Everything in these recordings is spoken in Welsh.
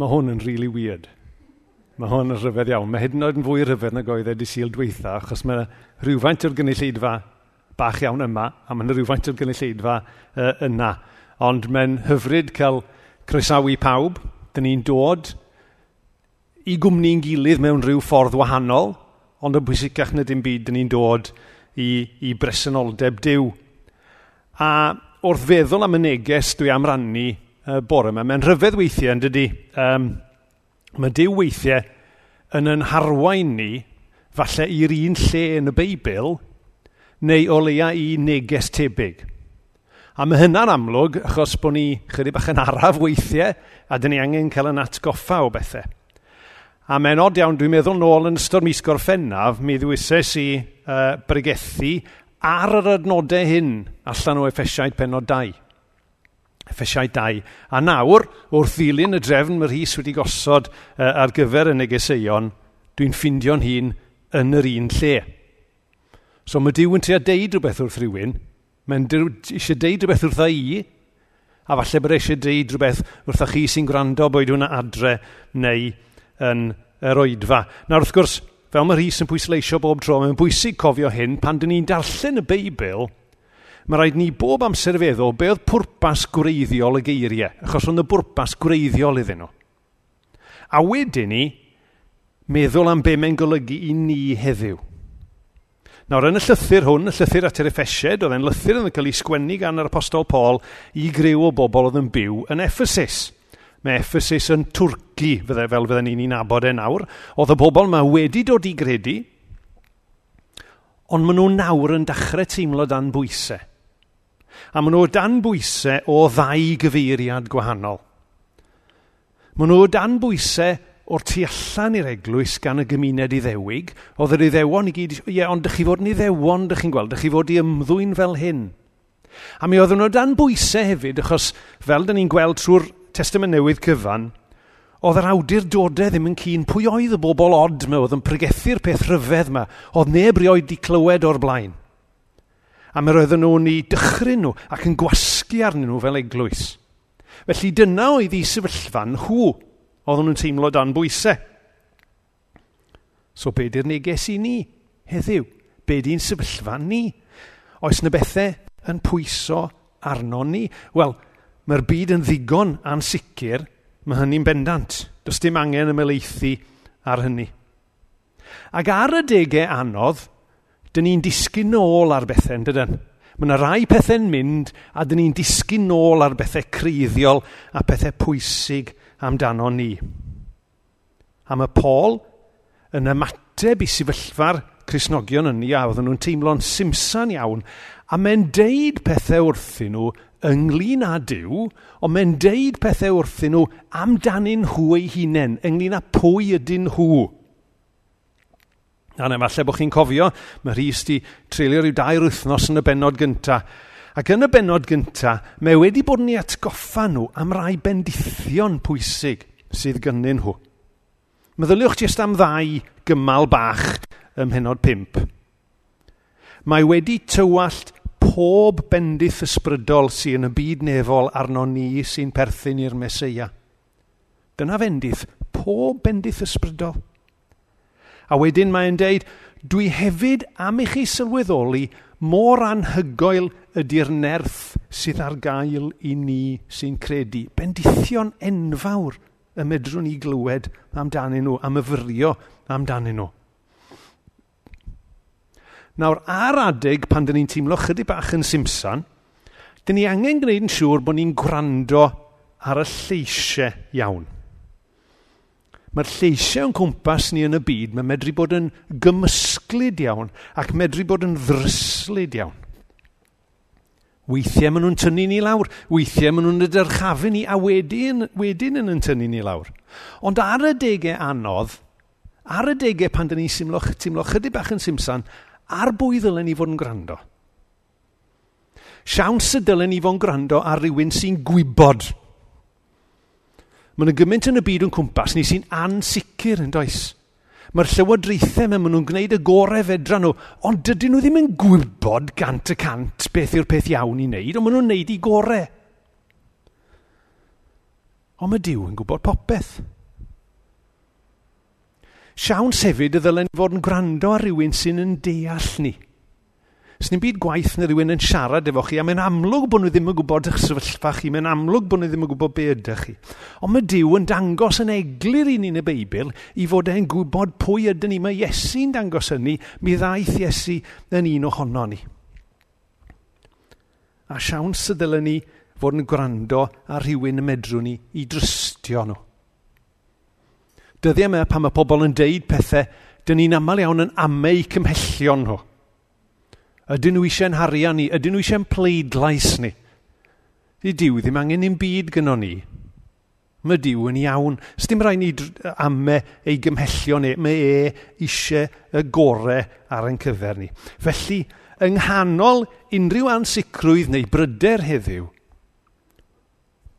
mae hwn yn really weird. Mae hwn yn rhyfedd iawn. Mae hyd yn oed yn fwy rhyfedd na goedd wedi syl dweitha, achos mae rhywfaint o'r gynulleidfa bach iawn yma, a mae rhywfaint o'r gynulleidfa uh, yna. Ond mae'n hyfryd cael croesawu pawb. Dyn ni'n dod i gwmni'n gilydd mewn rhyw ffordd wahanol, ond yn bwysicach na dim byd, dyn ni'n dod i, i bresenoldeb diw. A wrth feddwl am y neges dwi am rannu uh, bore yma, mae'n rhyfedd weithiau yn dydy, um, mae Dyw weithiau yn yn harwain ni falle i'r un lle yn y Beibl neu o leia i neges tebyg. A mae hynna'n amlwg achos bod ni chydig bach yn araf weithiau a dyn ni angen cael yn atgoffa o bethau. A mae'n od iawn, dwi'n meddwl nôl yn ystod mis gorffennaf, mi ddwyses i uh, bregethu ar yr adnodau hyn allan o effesiaid penod 2. Effesiau 2. A nawr, wrth ddilyn y drefn mae'r rhys wedi gosod uh, ar gyfer y negeseuon, dwi'n ffindio'n hun yn yr un lle. So mae Dyw yn trio deud rhywbeth wrth rhywun, mae'n eisiau deud rhywbeth wrtha i, a falle bod eisiau deud rhywbeth wrtha chi sy'n gwrando boed hwnna adre neu yn yr oedfa. Nawr wrth gwrs, fel mae rhys yn pwysleisio bob tro, mae'n bwysig cofio hyn pan dyn ni'n darllen y Beibl – mae rhaid ni bob amser feddwl be oedd pwrpas gwreiddiol y geiriau, achos oedd y bwrpas gwreiddiol iddyn nhw. A wedyn ni, meddwl am be mae'n golygu i ni heddiw. Nawr, yn y llythyr hwn, y llythyr at yr effesied, oedd e'n llythyr yn cael ei sgwennu gan yr apostol Paul i grew o bobl oedd yn byw yn Ephesus. Mae Ephesus yn Twrci, fydde, fel fydden ni'n ei abod e nawr. Oedd y bobl yma wedi dod i gredu, ond maen nhw nawr yn dechrau teimlo dan bwysau a maen nhw dan bwysau o ddau gyfeiriad gwahanol. Maen nhw dan bwysau o'r tu allan i'r eglwys gan y gymuned iddewig, oedd yr iddewon i gyd, ie, ond dych chi fod yn iddewon, dych chi'n gweld, dych chi fod i ymddwyn fel hyn. A mi oedden nhw dan bwysau hefyd, achos fel dyn ni'n gweld trwy'r testament newydd cyfan, oedd yr awdurdodau ddim yn cyn pwy oedd y bobl od yma oedd yn pregethu'r peth rhyfedd yma, oedd neb rioed di clywed o'r blaen. A mi roedden nhw'n eu dychryn nhw ac yn gwasgu arnyn nhw fel eglwys. Felly dyna oedd ei sefyllfa nhw oedden nhw'n teimlo dan bwysau. So be di'r neges i ni heddiw? Be di'n sefyllfa ni? Oes na bethau yn pwyso arno ni? Wel, mae'r byd yn ddigon ansicr, mae hynny'n bendant. Does dim angen ymelaethu ar hynny. Ac ar y degau anodd, dyn ni'n disgyn nôl ar bethau, yn dydyn? Mae yna rai pethau'n mynd a dyn ni'n disgyn nôl ar bethau creiddiol a pethau pwysig amdano ni. A mae Paul yn ymateb i sefyllfa'r Cresnogion yn ni a oedden nhw'n teimlo'n simsan iawn a mae'n deud pethau wrthyn nhw ynglyn â Dyw, ond mae'n deud pethau wrthyn nhw amdanyn nhw eu hunain, ynglyn â pwy ydyn nhw. A na, falle bod chi'n cofio, mae Rhys di treulio rhyw dair wythnos yn y benod gyntaf. Ac yn y benod gyntaf, mae wedi bod ni atgoffa nhw am rai bendithion pwysig sydd gynnyn nhw. Meddyliwch jyst am ddau gymal bach ym mhenod 5. Mae wedi tywallt pob bendith ysbrydol sy'n y byd nefol arno ni sy'n perthyn i'r Mesoea. Dyna fendith, pob bendith ysbrydol. A wedyn mae'n deud, dwi hefyd am i chi sylweddoli mor anhygoel ydy'r nerth sydd ar gael i ni sy'n credu. Bendithion enfawr y medrwn ni glywed amdanyn nhw, am yfyrio amdanyn nhw. Nawr, ar adeg pan dyn ni'n teimlo chydig bach yn Simpson, dyn ni angen gwneud yn siŵr bod ni'n gwrando ar y lleisiau iawn. Mae'r lleisiau o'n cwmpas ni yn y byd, mae medru bod yn gymysglyd iawn ac medru bod yn ddryslyd iawn. Weithiau maen nhw'n tynnu ni lawr, weithiau maen nhw'n ydyrchafu ni, a wedyn, wedyn yn yn tynnu ni lawr. Ond ar y degau anodd, ar y degau pan dyn ni'n simlo, timlo chydig bach yn simsan, ar bwy ddylen ni fod yn gwrando? Siawns y dylen ni fod yn gwrando ar rywun sy'n gwybod Mae yna gymaint yn y byd yn cwmpas ni sy'n ansicr yn does. Mae'r llywodraethau mewn maen nhw'n gwneud y gorau fedra nhw, ond dydyn nhw ddim yn gwybod gant y cant beth yw'r peth iawn i wneud, ond maen nhw'n wneud i gorau. Ond mae Dyw yn gwybod popeth. Siawn hefyd y ddylen fod yn gwrando ar rywun sy'n yn deall ni – S'n byd gwaith neu rhywun yn siarad efo chi, a mae'n amlwg bod nhw ddim yn gwybod eich sefyllfa chi, mae'n amlwg bod nhw ddim yn gwybod be ydych chi. Ond mae Dyw yn dangos yn eglur i ni yn y Beibl i fod e'n gwybod pwy ydyn ni. Mae Iesu'n dangos yn ni, mi ddaeth Iesu yn un ohono ni. A siawns y dylen ni fod yn gwrando ar rhywun y medrwn ni i drystio nhw. Dyddiau yma pan mae pobl yn deud pethau, dyn ni'n aml iawn yn amau cymhellion nhw. Ydyn nhw eisiau'n harian ni? Ydyn nhw eisiau'n pleidlais ni? Di diw ddim angen i'n byd gyno ni. Mae diw yn iawn. Os dim rhaid ni ame ei gymhellio ni, mae e eisiau y gorau ar ein cyfer ni. Felly, yng nghanol unrhyw ansicrwydd neu bryder heddiw,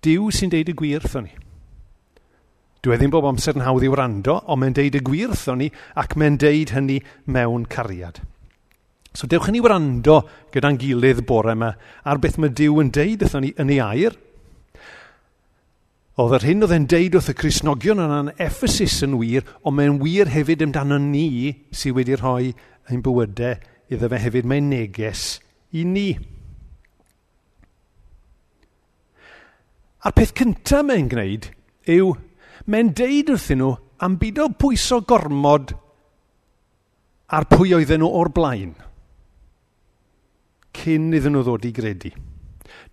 diw sy'n deud y gwir wrthon ni. Dwi e ddim bob amser yn hawdd i wrando, ond mae'n deud y gwir wrthon ni ac mae'n deud hynny mewn cariad. So dewch i ni wrando gyda'n gilydd bore yma ar beth mae Dyw yn deud wrthon ni yn ei air. Oedd yr hyn oedd e'n deud wrth y Cresnogion yna'n Ephesus yn wir, ond mae'n wir hefyd amdano ni sydd wedi rhoi ein bywydau iddo fe hefyd. Mae'n neges i ni. A'r peth cyntaf mae'n gwneud yw, mae'n deud wrthyn nhw am byd o pwyso gormod ar pwy oedden nhw o'r blaen cyn iddyn nhw ddod i gredu.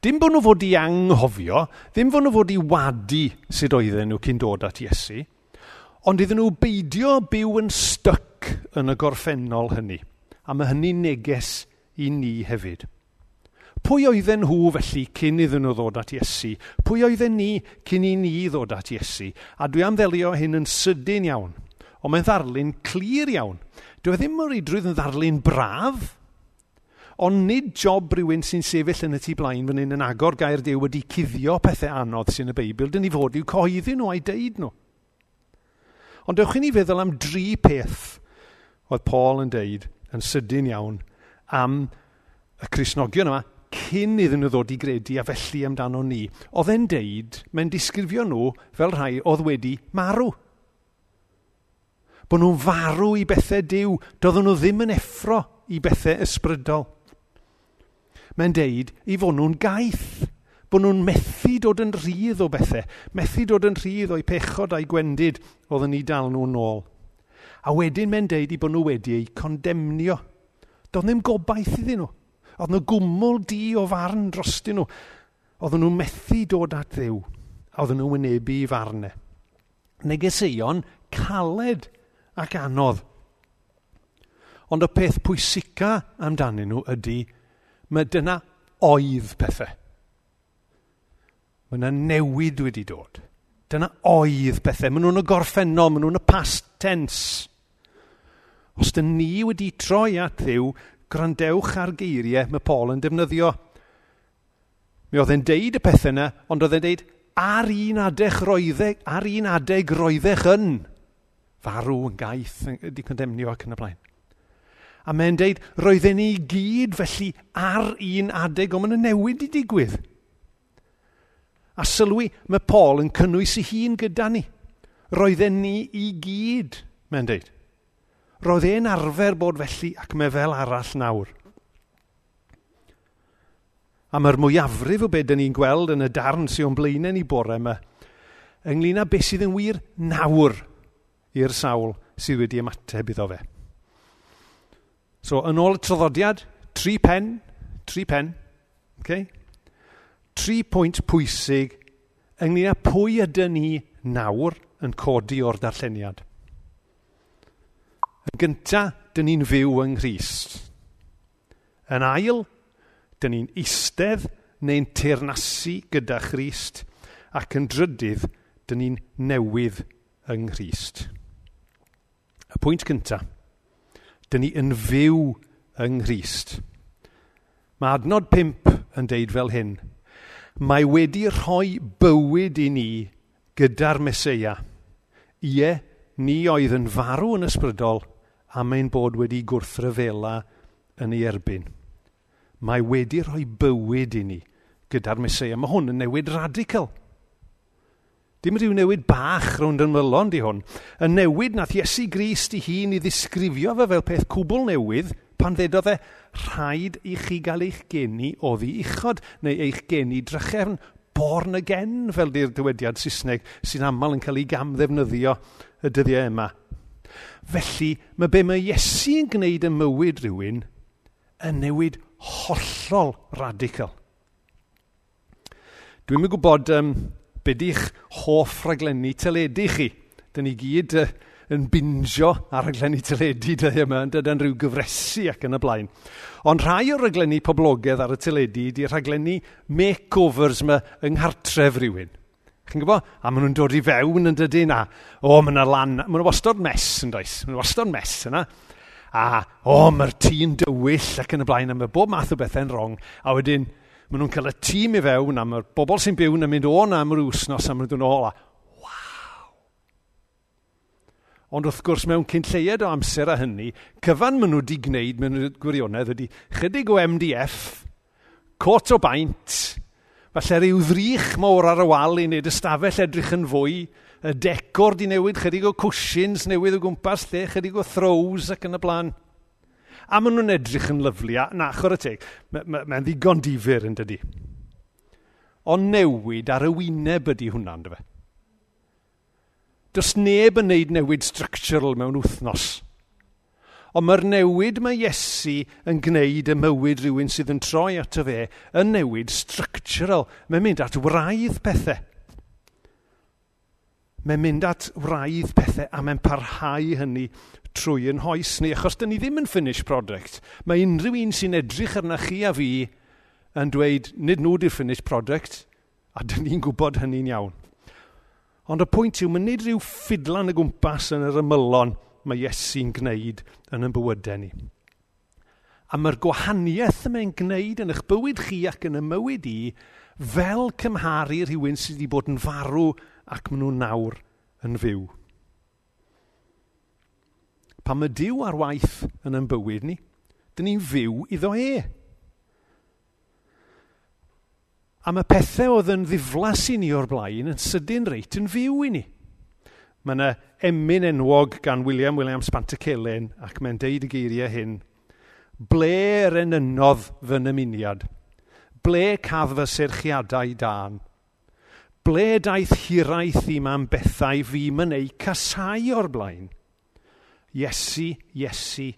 Dim bod nhw fod i anghofio, ddim bod nhw fod i wadu sut oedden nhw cyn dod at Iesu, ond iddyn nhw beidio byw yn styc yn y gorffennol hynny. A mae hynny'n neges i ni hefyd. Pwy oedden nhw felly cyn iddyn nhw ddod at Iesu? Pwy oedden ni cyn i ni ddod at Iesu? A dwi am ddelio hyn yn sydyn iawn, ond mae'n ddarlun clir iawn. Dwi e ddim yr idrwydd yn ddarlun braf, ond nid job rhywun sy'n sefyll yn y tu blaen fan hyn yn agor gair Dyw wedi cuddio pethau anodd sy'n y Beibl, dyn ni fod i'w coeddi nhw a'i deud nhw. Ond dewch i ni feddwl am dri peth oedd Paul yn deud yn sydyn iawn am y Cresnogion yma cyn iddyn nhw ddod i gredu a felly amdano ni. Oedd e'n deud, mae'n disgrifio nhw fel rhai oedd wedi marw. Bod nhw'n farw i bethau diw, doedden nhw ddim yn effro i bethau ysbrydol mae'n deud i fod nhw'n gaeth. Bod nhw'n methu dod yn rhydd o bethau, methu dod yn rhydd o'i pechod a'i gwendid oedd yn ei dal nhw'n ôl. A wedyn mae'n deud i bod nhw wedi eu condemnio. Doedd ddim gobaith iddyn nhw. Oedd nhw gwmwl di o farn drostyn nhw. Oedden nhw methu dod at ddew. A oedden nhw wynebu i farnau. Negeseuon caled ac anodd. Ond y peth pwysica amdanyn nhw ydy Mae dyna oedd pethau. Mae yna newid wedi dod. Dyna oedd pethau. Mae nhw'n y gorffennol, mae nhw'n y past tense. Os dyn ni wedi troi at ddiw, grandewch ar geiriau mae Paul yn defnyddio. Mi oedd e'n deud y pethau yna, ond oedd e'n deud ar un adeg roeddech, ar un adeg roeddech yn farw yn gaeth, wedi condemnio ac yn y blaen. A mae'n deud, roedden ni gyd felly ar un adeg, ond mae'n newid i digwydd. A sylwi, mae Paul yn cynnwys ei hun gyda ni. Roedden ni i gyd, mae'n deud. Roedd e'n arfer bod felly ac mae fel arall nawr. A mae'r mwyafrif o beth ni'n gweld yn y darn sy'n o'n blaenau ni bore yma, ynglyn â beth sydd yn wir nawr i'r sawl sydd wedi ymateb iddo fe. So, yn ôl y traddodiad, tri pen, tri pen, okay? tri pwynt pwysig ynglyn â pwy ydyn ni nawr yn codi o'r darlleniad. Yn gyntaf, dyn ni'n fyw yng Nghyst. Yn ail, dyn ni'n eistedd neu'n teirnasu gyda Christ. Ac yn drydydd, dyn ni'n newydd yng Nghyst. Y pwynt cyntaf. Dyn ni yn fyw yng Nghyst. Mae adnod pimp yn deud fel hyn. Mae wedi rhoi bywyd i ni gyda'r Mesoea. Ie, ni oedd yn farw yn ysbrydol a mae'n bod wedi gwrthryfela yn ei erbyn. Mae wedi rhoi bywyd i ni gyda'r Mesoea. Mae hwn yn newid radical. Dim rhyw newid bach rownd yn mylon di hwn. Y newid nath Iesu Grist i hun i ddisgrifio fe fel peth cwbl newydd pan ddedodd e rhaid i chi gael eich geni oddi uchod neu eich geni drychefn born again fel di'r dywediad Saesneg sy'n aml yn cael ei gamddefnyddio y dyddiau yma. Felly mae be mae Iesu yn gwneud y mywyd rhywun yn newid hollol radical. Dwi'n mynd gwybod um, byddi'ch hoff raglenni teledu chi. Dyn ni gyd uh, yn binjo ar raglenni teledu dyddiau yma, yn dydyn rhyw gyfresu ac yn y blaen. Ond rhai o'r raglenni poblogaidd ar y teledu ydy rhaglenni makeovers yma yng nghartref rhywun. Chi'n gwybod? A maen nhw'n dod i fewn yn dydy na. o, maen nhw'n lan, maen nhw'n wastod mes yn does, maen nhw'n wastod mes yna. A, o, oh, mae'r tî'n dywyll ac yn y blaen, a mae bob math o bethau'n rong. A wedyn, maen nhw'n cael y tîm i fewn, a mae'r bobl sy'n byw yn mynd o na am yr wsnos, a maen nhw'n dod nôl, a waw! Ond wrth gwrs, mewn cyn lleied o amser a hynny, cyfan maen nhw wedi gwneud mewn gwirionedd ydy chydig o MDF, cot o baint, falle rhyw ddrych mawr ar y wal i wneud ystafell edrych yn fwy, y decor di newid, chydig o cushions newydd o gwmpas lle, chydig o throws ac yn y blaen a maen nhw'n edrych yn lyflu, a na, chwer y teg, mae'n ma, ma ddigon difyr yn dydy. Ond newid ar y wyneb ydy hwnna, ynddo fe. Does neb yn neud newid structural mewn wythnos. Ond mae'r newid mae Iesu yn gwneud y mywyd rhywun sydd yn troi ato fe yn newid structural. Mae'n mynd at wraidd pethau. Mae'n mynd at wraidd pethau a mae'n parhau hynny trwy yn hoes ni, achos dyn ni ddim yn finish product. Mae unrhyw un sy'n edrych arna chi a fi yn dweud, nid nhw di'r finish product, a dyn ni'n gwybod hynny'n iawn. Ond y pwynt yw, mae nid rhyw ffidlan y gwmpas yn yr ymylon mae Iesu'n gwneud yn ein bywydau ni a mae'r gwahaniaeth y mae'n gwneud yn eich bywyd chi ac yn y mywyd i fel cymharu rhywun sydd wedi bod yn farw ac maen nhw'n nawr yn fyw. Pan mae Dyw ar waith yn ein bywyd ni, dyn ni'n fyw iddo e. Am mae pethau oedd yn ddiflas i ni o'r blaen yn sydyn reit yn fyw i ni. Mae yna emyn enwog gan William Williams Pantycelyn ac mae'n deud y geiriau hyn Ble renynodd fy nymuniad? Ble cadd fy serchiadau dan? Ble daeth hiraeth i ma'n bethau fi yn ei casau o'r blaen? Iesu, Iesu,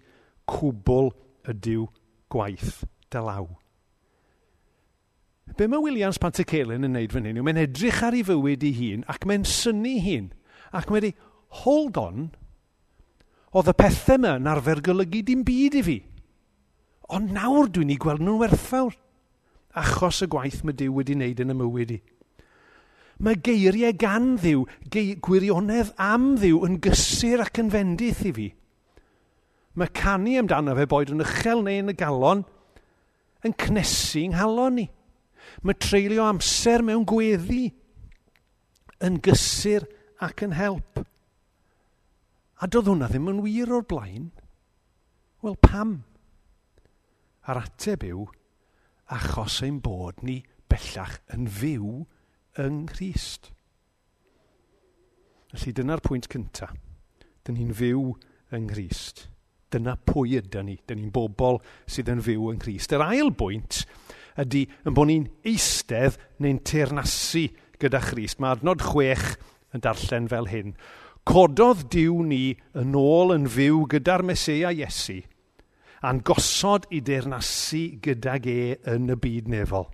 cwbl ydyw gwaith dalaw. Be mae Williams Pantycelyn yn neud fan hyn yw mae'n edrych ar ei fywyd ei hun ac mae'n syni hun ac mae'n dweud, hold on, oedd y pethau yma yn arfer golygu dim byd i fi. Ond nawr dwi'n ei gweld nhw'n werthfawr, achos y gwaith mae Dyw wedi wneud yn y mywyd i. Mae geiriau gan ddiw, gei, gwirionedd am ddiw yn gysur ac yn fendith i fi. Mae canu amdano fe boed yn uchel neu yn y galon yn cnesu'n nghalon ni. Mae treulio amser mewn gweddi yn gysur ac yn help. A doedd hwnna ddim yn wir o'r blaen. Wel, pam? A'r ateb yw, achos ein bod ni bellach yn fyw yng Nghyst. Felly dyna'r pwynt cyntaf. Dyn ni'n fyw yng Nghyst. Dyna pwy ydyn ni. Dyn ni'n bobl sydd yn fyw yng Nghyst. Yr ail bwynt ydy yn bod ni'n eistedd neu'n teirnasu gyda Christ. Mae adnod chwech yn darllen fel hyn. Cododd diw ni yn ôl yn fyw gyda'r Meseia Iesu a'n gosod i deyrnasu gydag e yn y byd nefol.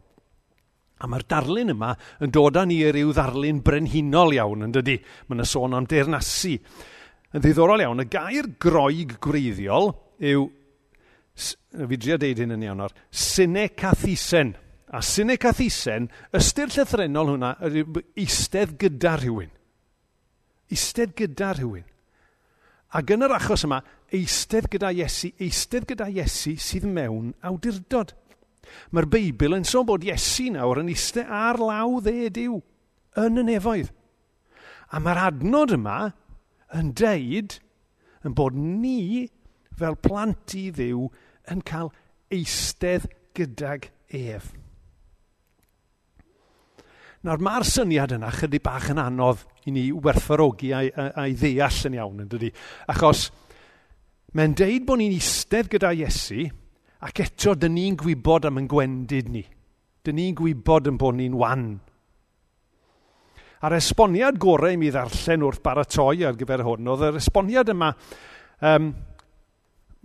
A mae'r darlun yma yn dod â ni i ryw ddarlun brenhinol iawn, yn dydy. Mae'n sôn am deyrnasu. Yn ddiddorol iawn, y gair groeg gwreiddiol yw, fi drio deud hyn yn iawn o'r, synecathisen. A synecathisen, ystyr llythrenol hwnna, eistedd gyda rhywun. Eistedd gyda rhywun. Ac yn yr achos yma, eistedd gyda Iesu, eistedd gyda Iesu sydd mewn awdurdod. Mae'r Beibl yn sôn bod Iesu nawr yn eistedd ar law dde diw, yn y nefoedd. A mae'r adnod yma yn deud yn bod ni, fel plant i ddiw, yn cael eistedd gydag ef. Nawr mae'r syniad yna chydig bach yn anodd i ni werthfarogi a'i, a'i ddeall yn iawn, yn dydy. Achos mae'n deud bod ni'n eistedd gyda Iesu ac eto dyn ni'n gwybod am yn gwendid ni. Dyn ni'n gwybod yn bod ni'n wan. A'r esboniad gorau i mi ddarllen wrth baratoi ar gyfer hwn, oedd yr esboniad yma, um,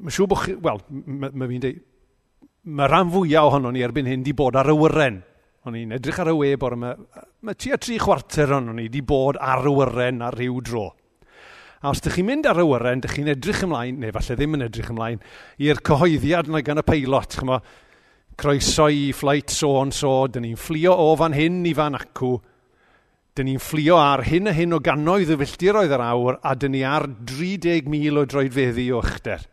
mae'n siŵr bod chi, wel, mae ma fi'n deud, mae rhan fwyaf ohono ni erbyn hyn di bod ar y wyren. O'n i'n edrych ar y web o'r yma, mae tua tri chwarter o'n ni wedi bod ar y wyren ar rhyw dro. A os ydych chi'n mynd ar y wyren, ydych chi'n edrych ymlaen, neu falle ddim yn edrych ymlaen, i'r cyhoeddiad yna gan y peilot. Chyma, croeso i fflait so on so, dyn ni'n fflio o fan hyn i fan acw, dyn ni'n fflio ar hyn a hyn o gannoedd y filltiroedd yr awr, a dyn ni ar 30,000 o droedfeddi o uchder.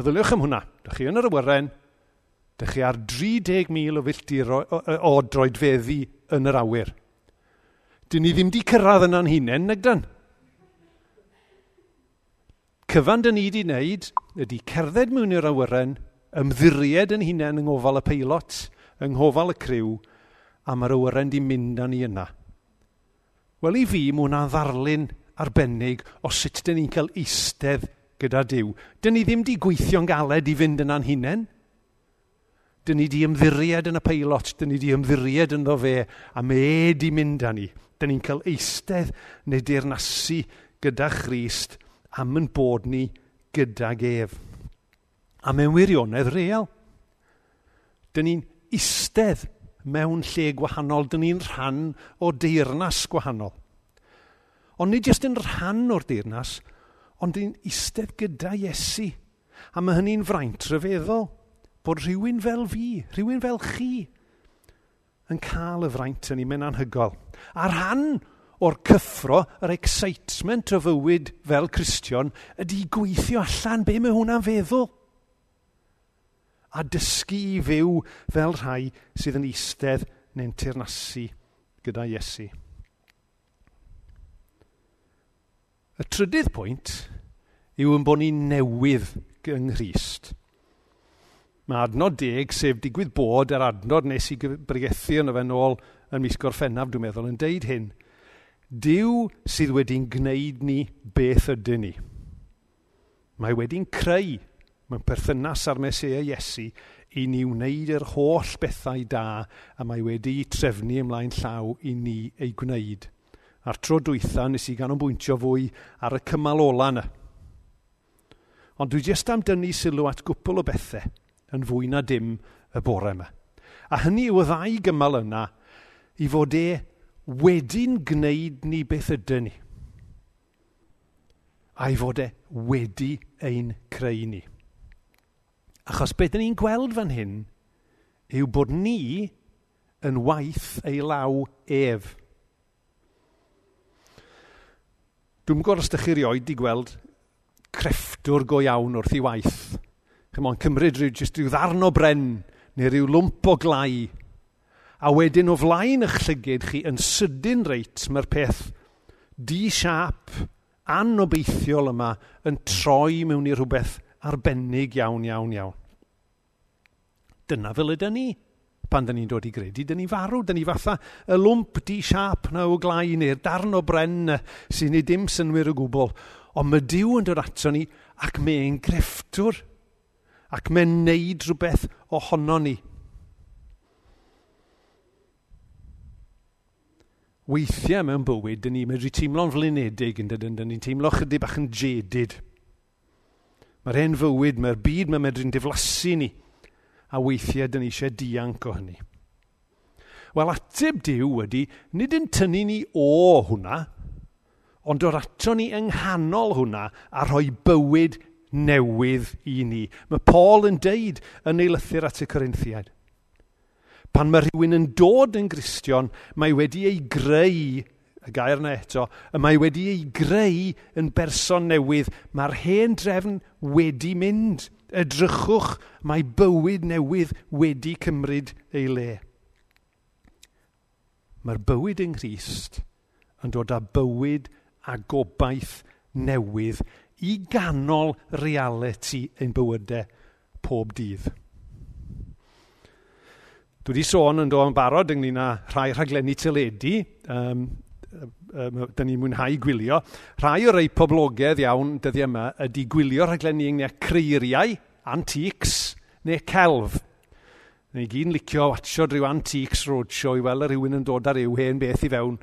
Meddyliwch am hwnna. Dych chi yn yr awyren, Dych chi ar 30,000 o filltir o, o, o droedfeddi yn yr awyr. Dyn ni ddim di cyrraedd yna'n hunain, negdan. Cyfan dyn ni wedi wneud ydy cerdded mewn i'r awyren, ymddiried yn hunain yng ngofal y peilot, yng ngofal y criw, a mae'r awyren di mynd â ni yna. Wel i fi, mae hwnna'n ddarlun arbennig o sut dyn ni'n cael eistedd gyda Dyw. Dyn ni ddim di gweithio'n galed i fynd yna'n hunain. Dyn ni di ymddiried yn y peilot, dyn ni di ymddiried ynddo fe, a me di mynd â ni. Dyn ni'n cael eistedd neu dirnasu gyda Christ am yn bod ni gyda gef. A mewn wirionedd real. Dyn ni'n eistedd mewn lle gwahanol, dyn ni'n rhan o deyrnas gwahanol. Ond nid jyst yn rhan o'r deyrnas, ond dyn ni'n eistedd gyda Iesu. A mae hynny'n fraint rhyfeddol bod rhywun fel fi, rhywun fel chi, yn cael y fraint yn ei mynd anhygol. A rhan o'r cyffro, yr excitement o fywyd fel Cristion, ydy gweithio allan be mae hwnna'n feddwl. A dysgu i fyw fel rhai sydd yn eistedd neu'n teirnasu gyda Iesu. Y trydydd pwynt yw yn bod ni'n newydd yng Nghyst. Mae adnod deg, sef digwydd bod yr adnod nes i bregethu yn y fe nôl yn mis gorffennaf, dwi'n meddwl, yn deud hyn. Dyw sydd wedi'n gwneud ni beth ydyn ni. Mae wedi'n creu mewn perthynas ar Mesia e Iesu i ni wneud yr holl bethau da a mae wedi trefnu ymlaen llaw i ni ei gwneud. A'r tro dwytha nes i ganolbwyntio fwy ar y cymal ola yna. Ond dwi jyst am dynnu sylw at gwpl o bethau yn fwy na dim y bore yma. A hynny yw y ddau gymal yna i fod e wedi'n gwneud ni beth ydyn ni. A i fod e wedi ein creu ni. Achos beth ni'n gweld fan hyn yw bod ni yn waith ei law ef. Dwi'n gwybod os ydych chi rioed i gweld crefftwr go iawn wrth ei waith chym on, cymryd rhyw, just rhyw ddarn o bren neu rhyw lwmp o glai. A wedyn o flaen eich llygyd chi yn sydyn reit mae'r peth di-siap anobeithiol yma yn troi mewn i rhywbeth arbennig iawn, iawn, iawn. Dyna fel ydyn ni pan dyn ni'n dod i gredu, dyn ni farw, dyn ni fatha y lwmp di-siap na o glai neu'r darn o bren sy'n ei dim synwyr o gwbl. Ond mae Dyw yn dod ato ni ac mae'n grefftwr ac mae'n neud rhywbeth ohono ni. Weithiau mewn bywyd, dyn ni medru teimlo'n flinedig yn dydyn, dyn ni'n teimlo chydig bach yn jedid. Mae'r hen fywyd, mae'r byd mae'n medru'n diflasu ni, a weithiau dyn ni eisiau dianc o hynny. Wel, ateb diw ydy, nid yn tynnu ni o hwnna, ond dod ato ni yng nghanol hwnna a rhoi bywyd newydd i ni. Mae Paul yn deud yn ei lythyr at y Corinthiad. Pan mae rhywun yn dod yn gristion, mae wedi ei greu, y gair yna eto, y mae wedi ei greu yn berson newydd. Mae'r hen drefn wedi mynd. Edrychwch, mae bywyd newydd wedi cymryd ei le. Mae'r bywyd yng Nghyst yn dod â bywyd a gobaith newydd i ganol reality ein bywydau pob dydd. Dwi wedi sôn yn dod yn barod ynglyn â rhai rhaglenni teledu, um, um, da ni'n mwynhau gwylio. Rhai o rei poblogaidd iawn dyddi yma ydy gwylio rhaglenni ynglyn â creiriau, antiques neu celf. Neu gyn licio watcho rhyw antiques roadshow i weld rhywun yn dod ar yw hen beth i fewn.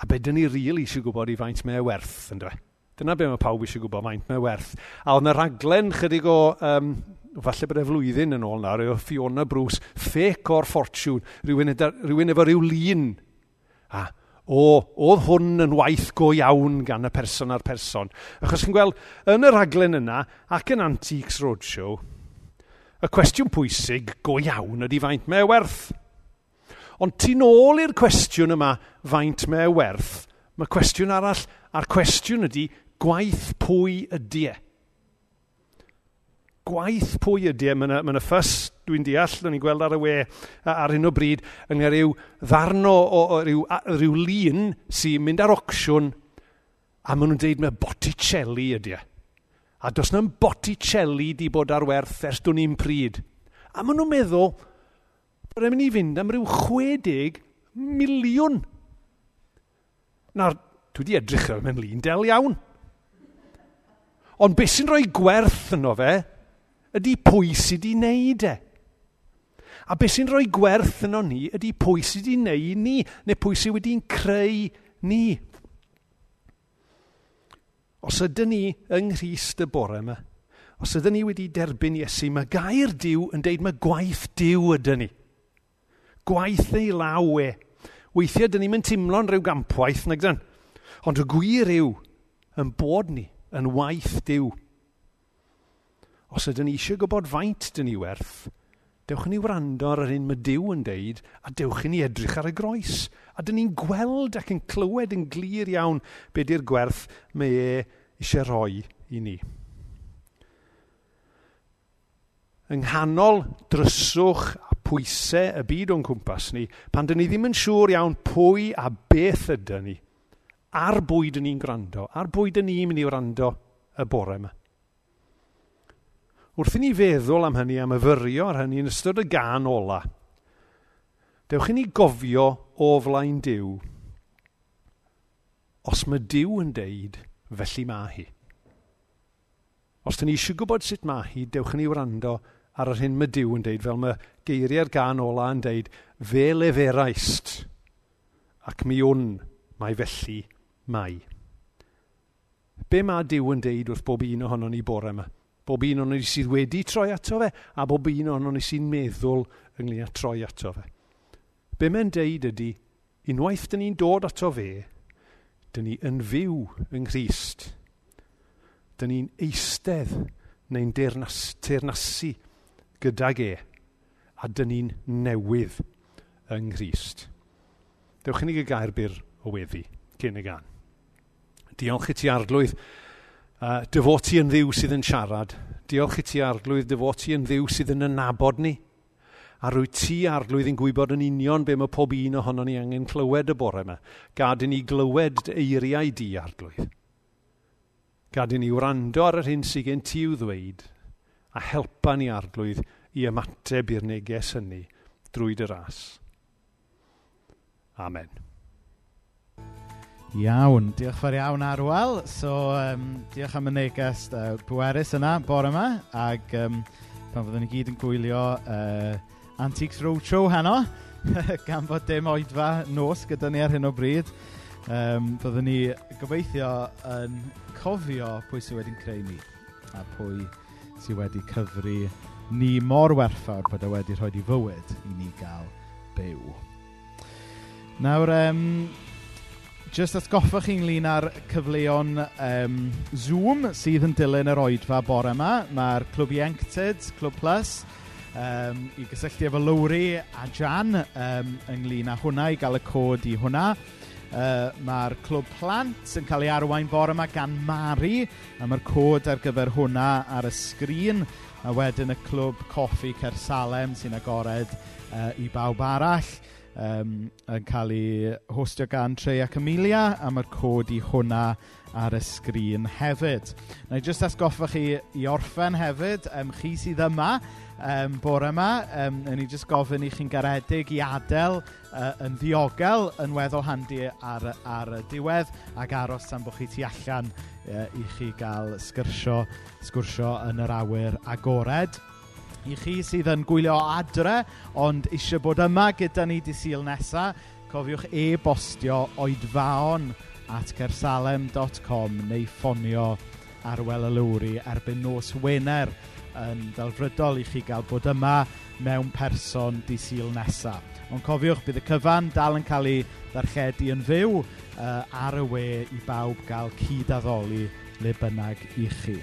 A be dyn ni rili really eisiau gwybod i faint mae e werth, ynddo fe? Dyna be mae pawb eisiau gwybod faint mae werth. A oedd yna raglen chydig o, um, falle bod e flwyddyn yn ôl nawr, o Fiona Bruce, fake o'r fortune, rhywun, rhywun efo rhyw lun. A o, oedd hwn yn waith go iawn gan y person a'r person. Achos chi'n gweld, yn y raglen yna, ac yn Antiques Roadshow, y cwestiwn pwysig go iawn ydy faint mae e werth. Ond tu nôl i'r cwestiwn yma, faint mae e werth, mae cwestiwn arall, a'r cwestiwn ydy gwaith pwy ydy e. Gwaith pwy ydy e. Mae yna, ma ffys, dwi'n deall, dwi'n ni gweld ar y we ar hyn o bryd, yng rhyw ddarno o, o ryw, ryw lun sy'n mynd ar ocsiwn a maen nhw'n dweud mae Botticelli ydy e. A does na'n Botticelli di bod ar werth ers dwi'n un pryd. A maen nhw'n meddwl bod e'n mynd i fynd am ryw 60 miliwn. Nawr, dwi wedi edrych ar mewn lun del iawn. Ond beth sy'n rhoi gwerth yno fe, ydy pwy sydd wedi wneud e. A beth sy'n rhoi gwerth yno ni, ydy pwy sydd wedi wneud ni, neu pwy sydd wedi'n creu ni. Os ydyn ni yng Nghyst y bore yma, os ydyn ni wedi derbyn Iesu, mae gair diw yn deud mae gwaith diw ydyn ni. Gwaith ei law e. Weithiau, dyn ni'n mynd teimlo'n rhyw gampwaith, nag dyn. Ond y gwir yw yn bod ni – yn waith diw. Os ydyn ni eisiau gwybod faint dyn ni werth, dewch ni wrando ar yr un mae Dyw yn deud, a dewch ni edrych ar y groes. A dyn ni'n gweld ac yn clywed yn glir iawn be di'r gwerth mae e eisiau rhoi i ni. Yng nghanol dryswch a pwysau y byd o'n cwmpas ni, pan dyn ni ddim yn siŵr iawn pwy a beth ydy ni, ar bwyd yn ni'n gwrando, ar bwyd yn ni'n mynd i wrando y bore yma. Wrth i ni feddwl am hynny, am yfyrio ar hynny yn ystod y gan ola, dewch i ni gofio o flaen Dyw, os mae Dyw yn deud, felly mae hi. Os dyn ni eisiau gwybod sut mae hi, dewch i ni wrando ar yr hyn mae Dyw yn deud, fel mae geiriau'r gan ola yn deud, fe leferaist, ac mi wn, mae felly Mai. Be mae Dyw yn deud wrth bob un ohono ni bore yma? Bob un ohonon ni sydd wedi troi ato fe, a bob un ohonon ni sy'n meddwl ynglyn â troi ato fe. Be mae'n deud ydy, unwaith dyn ni'n dod ato fe, dyn ni yn fyw yng Nghyst. Dyn ni'n eistedd neu'n teirnasu gydag e, a dyn ni'n newydd yng Nghyst. Dewch i ni gael byr o weddi cyn y gan. Diolch i ti arglwydd uh, dyfoti yn ddiw sydd yn siarad. Diolch i ti arglwydd dyfoti yn ddiw sydd yn ynabod ni. A rwy ti arglwydd yn gwybod yn union be mae pob un ohono ni angen clywed y bore yma. Gadyn ni glywed eiriau di arglwydd. Gadyn ni wrando ar yr hyn sydd gen ti i'w ddweud a helpa ni arglwydd i ymateb i'r neges hynny drwy dy ras. Amen. Iawn, diolch fawr iawn Arwel. So, um, diolch am y neges uh, pwerus yna, bore yma. Ac um, pan fyddwn ni gyd yn gwylio uh, Antiques Roadshow heno, gan fod dim oedfa nos gyda ni ar hyn o bryd, um, fyddwn ni gobeithio yn cofio pwy sydd wedi'n creu ni a pwy sydd wedi cyfru ni mor werthfawr bod e wedi rhoi i fywyd i ni gael byw. Nawr, um, Just atgoffa chi ynglyn â'r cyfleon um, Zoom sydd yn dilyn yr oedfa bore yma. Mae'r Clwb Ieuenctid, Clwb Plus, um, i gysylltu efo Lowry a Jan um, ynglyn â hwnna, i gael y cod i hwnna. Uh, mae'r Clwb Plant yn cael ei arwain bore yma gan Mari, a mae'r cod ar gyfer hwnna ar y sgrin. A wedyn y Clwb Coffi Cersalem sy'n agored uh, i bawb arall um, yn cael ei hostio gan Treuec Amelia a mae'r cod i hwnna ar y sgrin hefyd. Na i jyst asgoffa chi i orffen hefyd, um, chi sydd yma um, bore yma, um, wna i jyst gofyn i chi'n garedig i adael uh, yn ddiogel yn weddol handi ar, ar y diwedd ac aros tan bod chi tu allan uh, i chi gael sgyrsio, sgwrsio yn yr awyr agored. I chi sydd yn gwylio adre, ond eisiau bod yma gyda ni di syl nesaf, cofiwch e-bostio oedfaon at gersalem.com neu ffonio ar welelwri erbyn nos Wener yn ddelfrydol i chi gael bod yma mewn person di syl nesaf. Ond cofiwch bydd y cyfan dal yn cael ei ddarchedu yn fyw uh, ar y we i bawb gael cyd-addoli le bynnag i chi.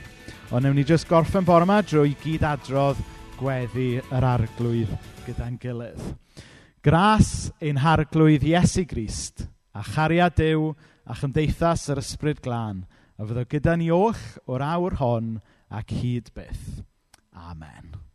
Ond newn ni jyst gorffen bore yma drwy gyd-adrodd gweddu yr arglwydd gyda'n gilydd. Gras ein harglwydd Iesu Grist a chariad Dyw a chymdeithas yr ysbryd glân a fyddo gyda ni och o'r awr hon ac hyd byth. Amen.